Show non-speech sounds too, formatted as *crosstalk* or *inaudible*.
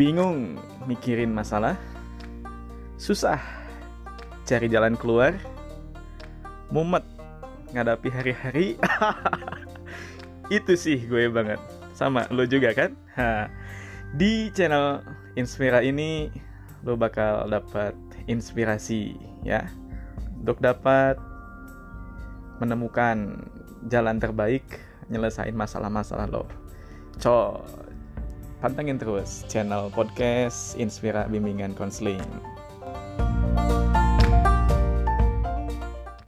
Bingung mikirin masalah? Susah cari jalan keluar? Mumet ngadapi hari-hari? *laughs* Itu sih gue banget. Sama lo juga kan? Ha. Di channel Inspira ini lo bakal dapat inspirasi ya untuk dapat menemukan jalan terbaik nyelesain masalah-masalah lo. Co, pantengin terus channel podcast Inspira Bimbingan Konseling.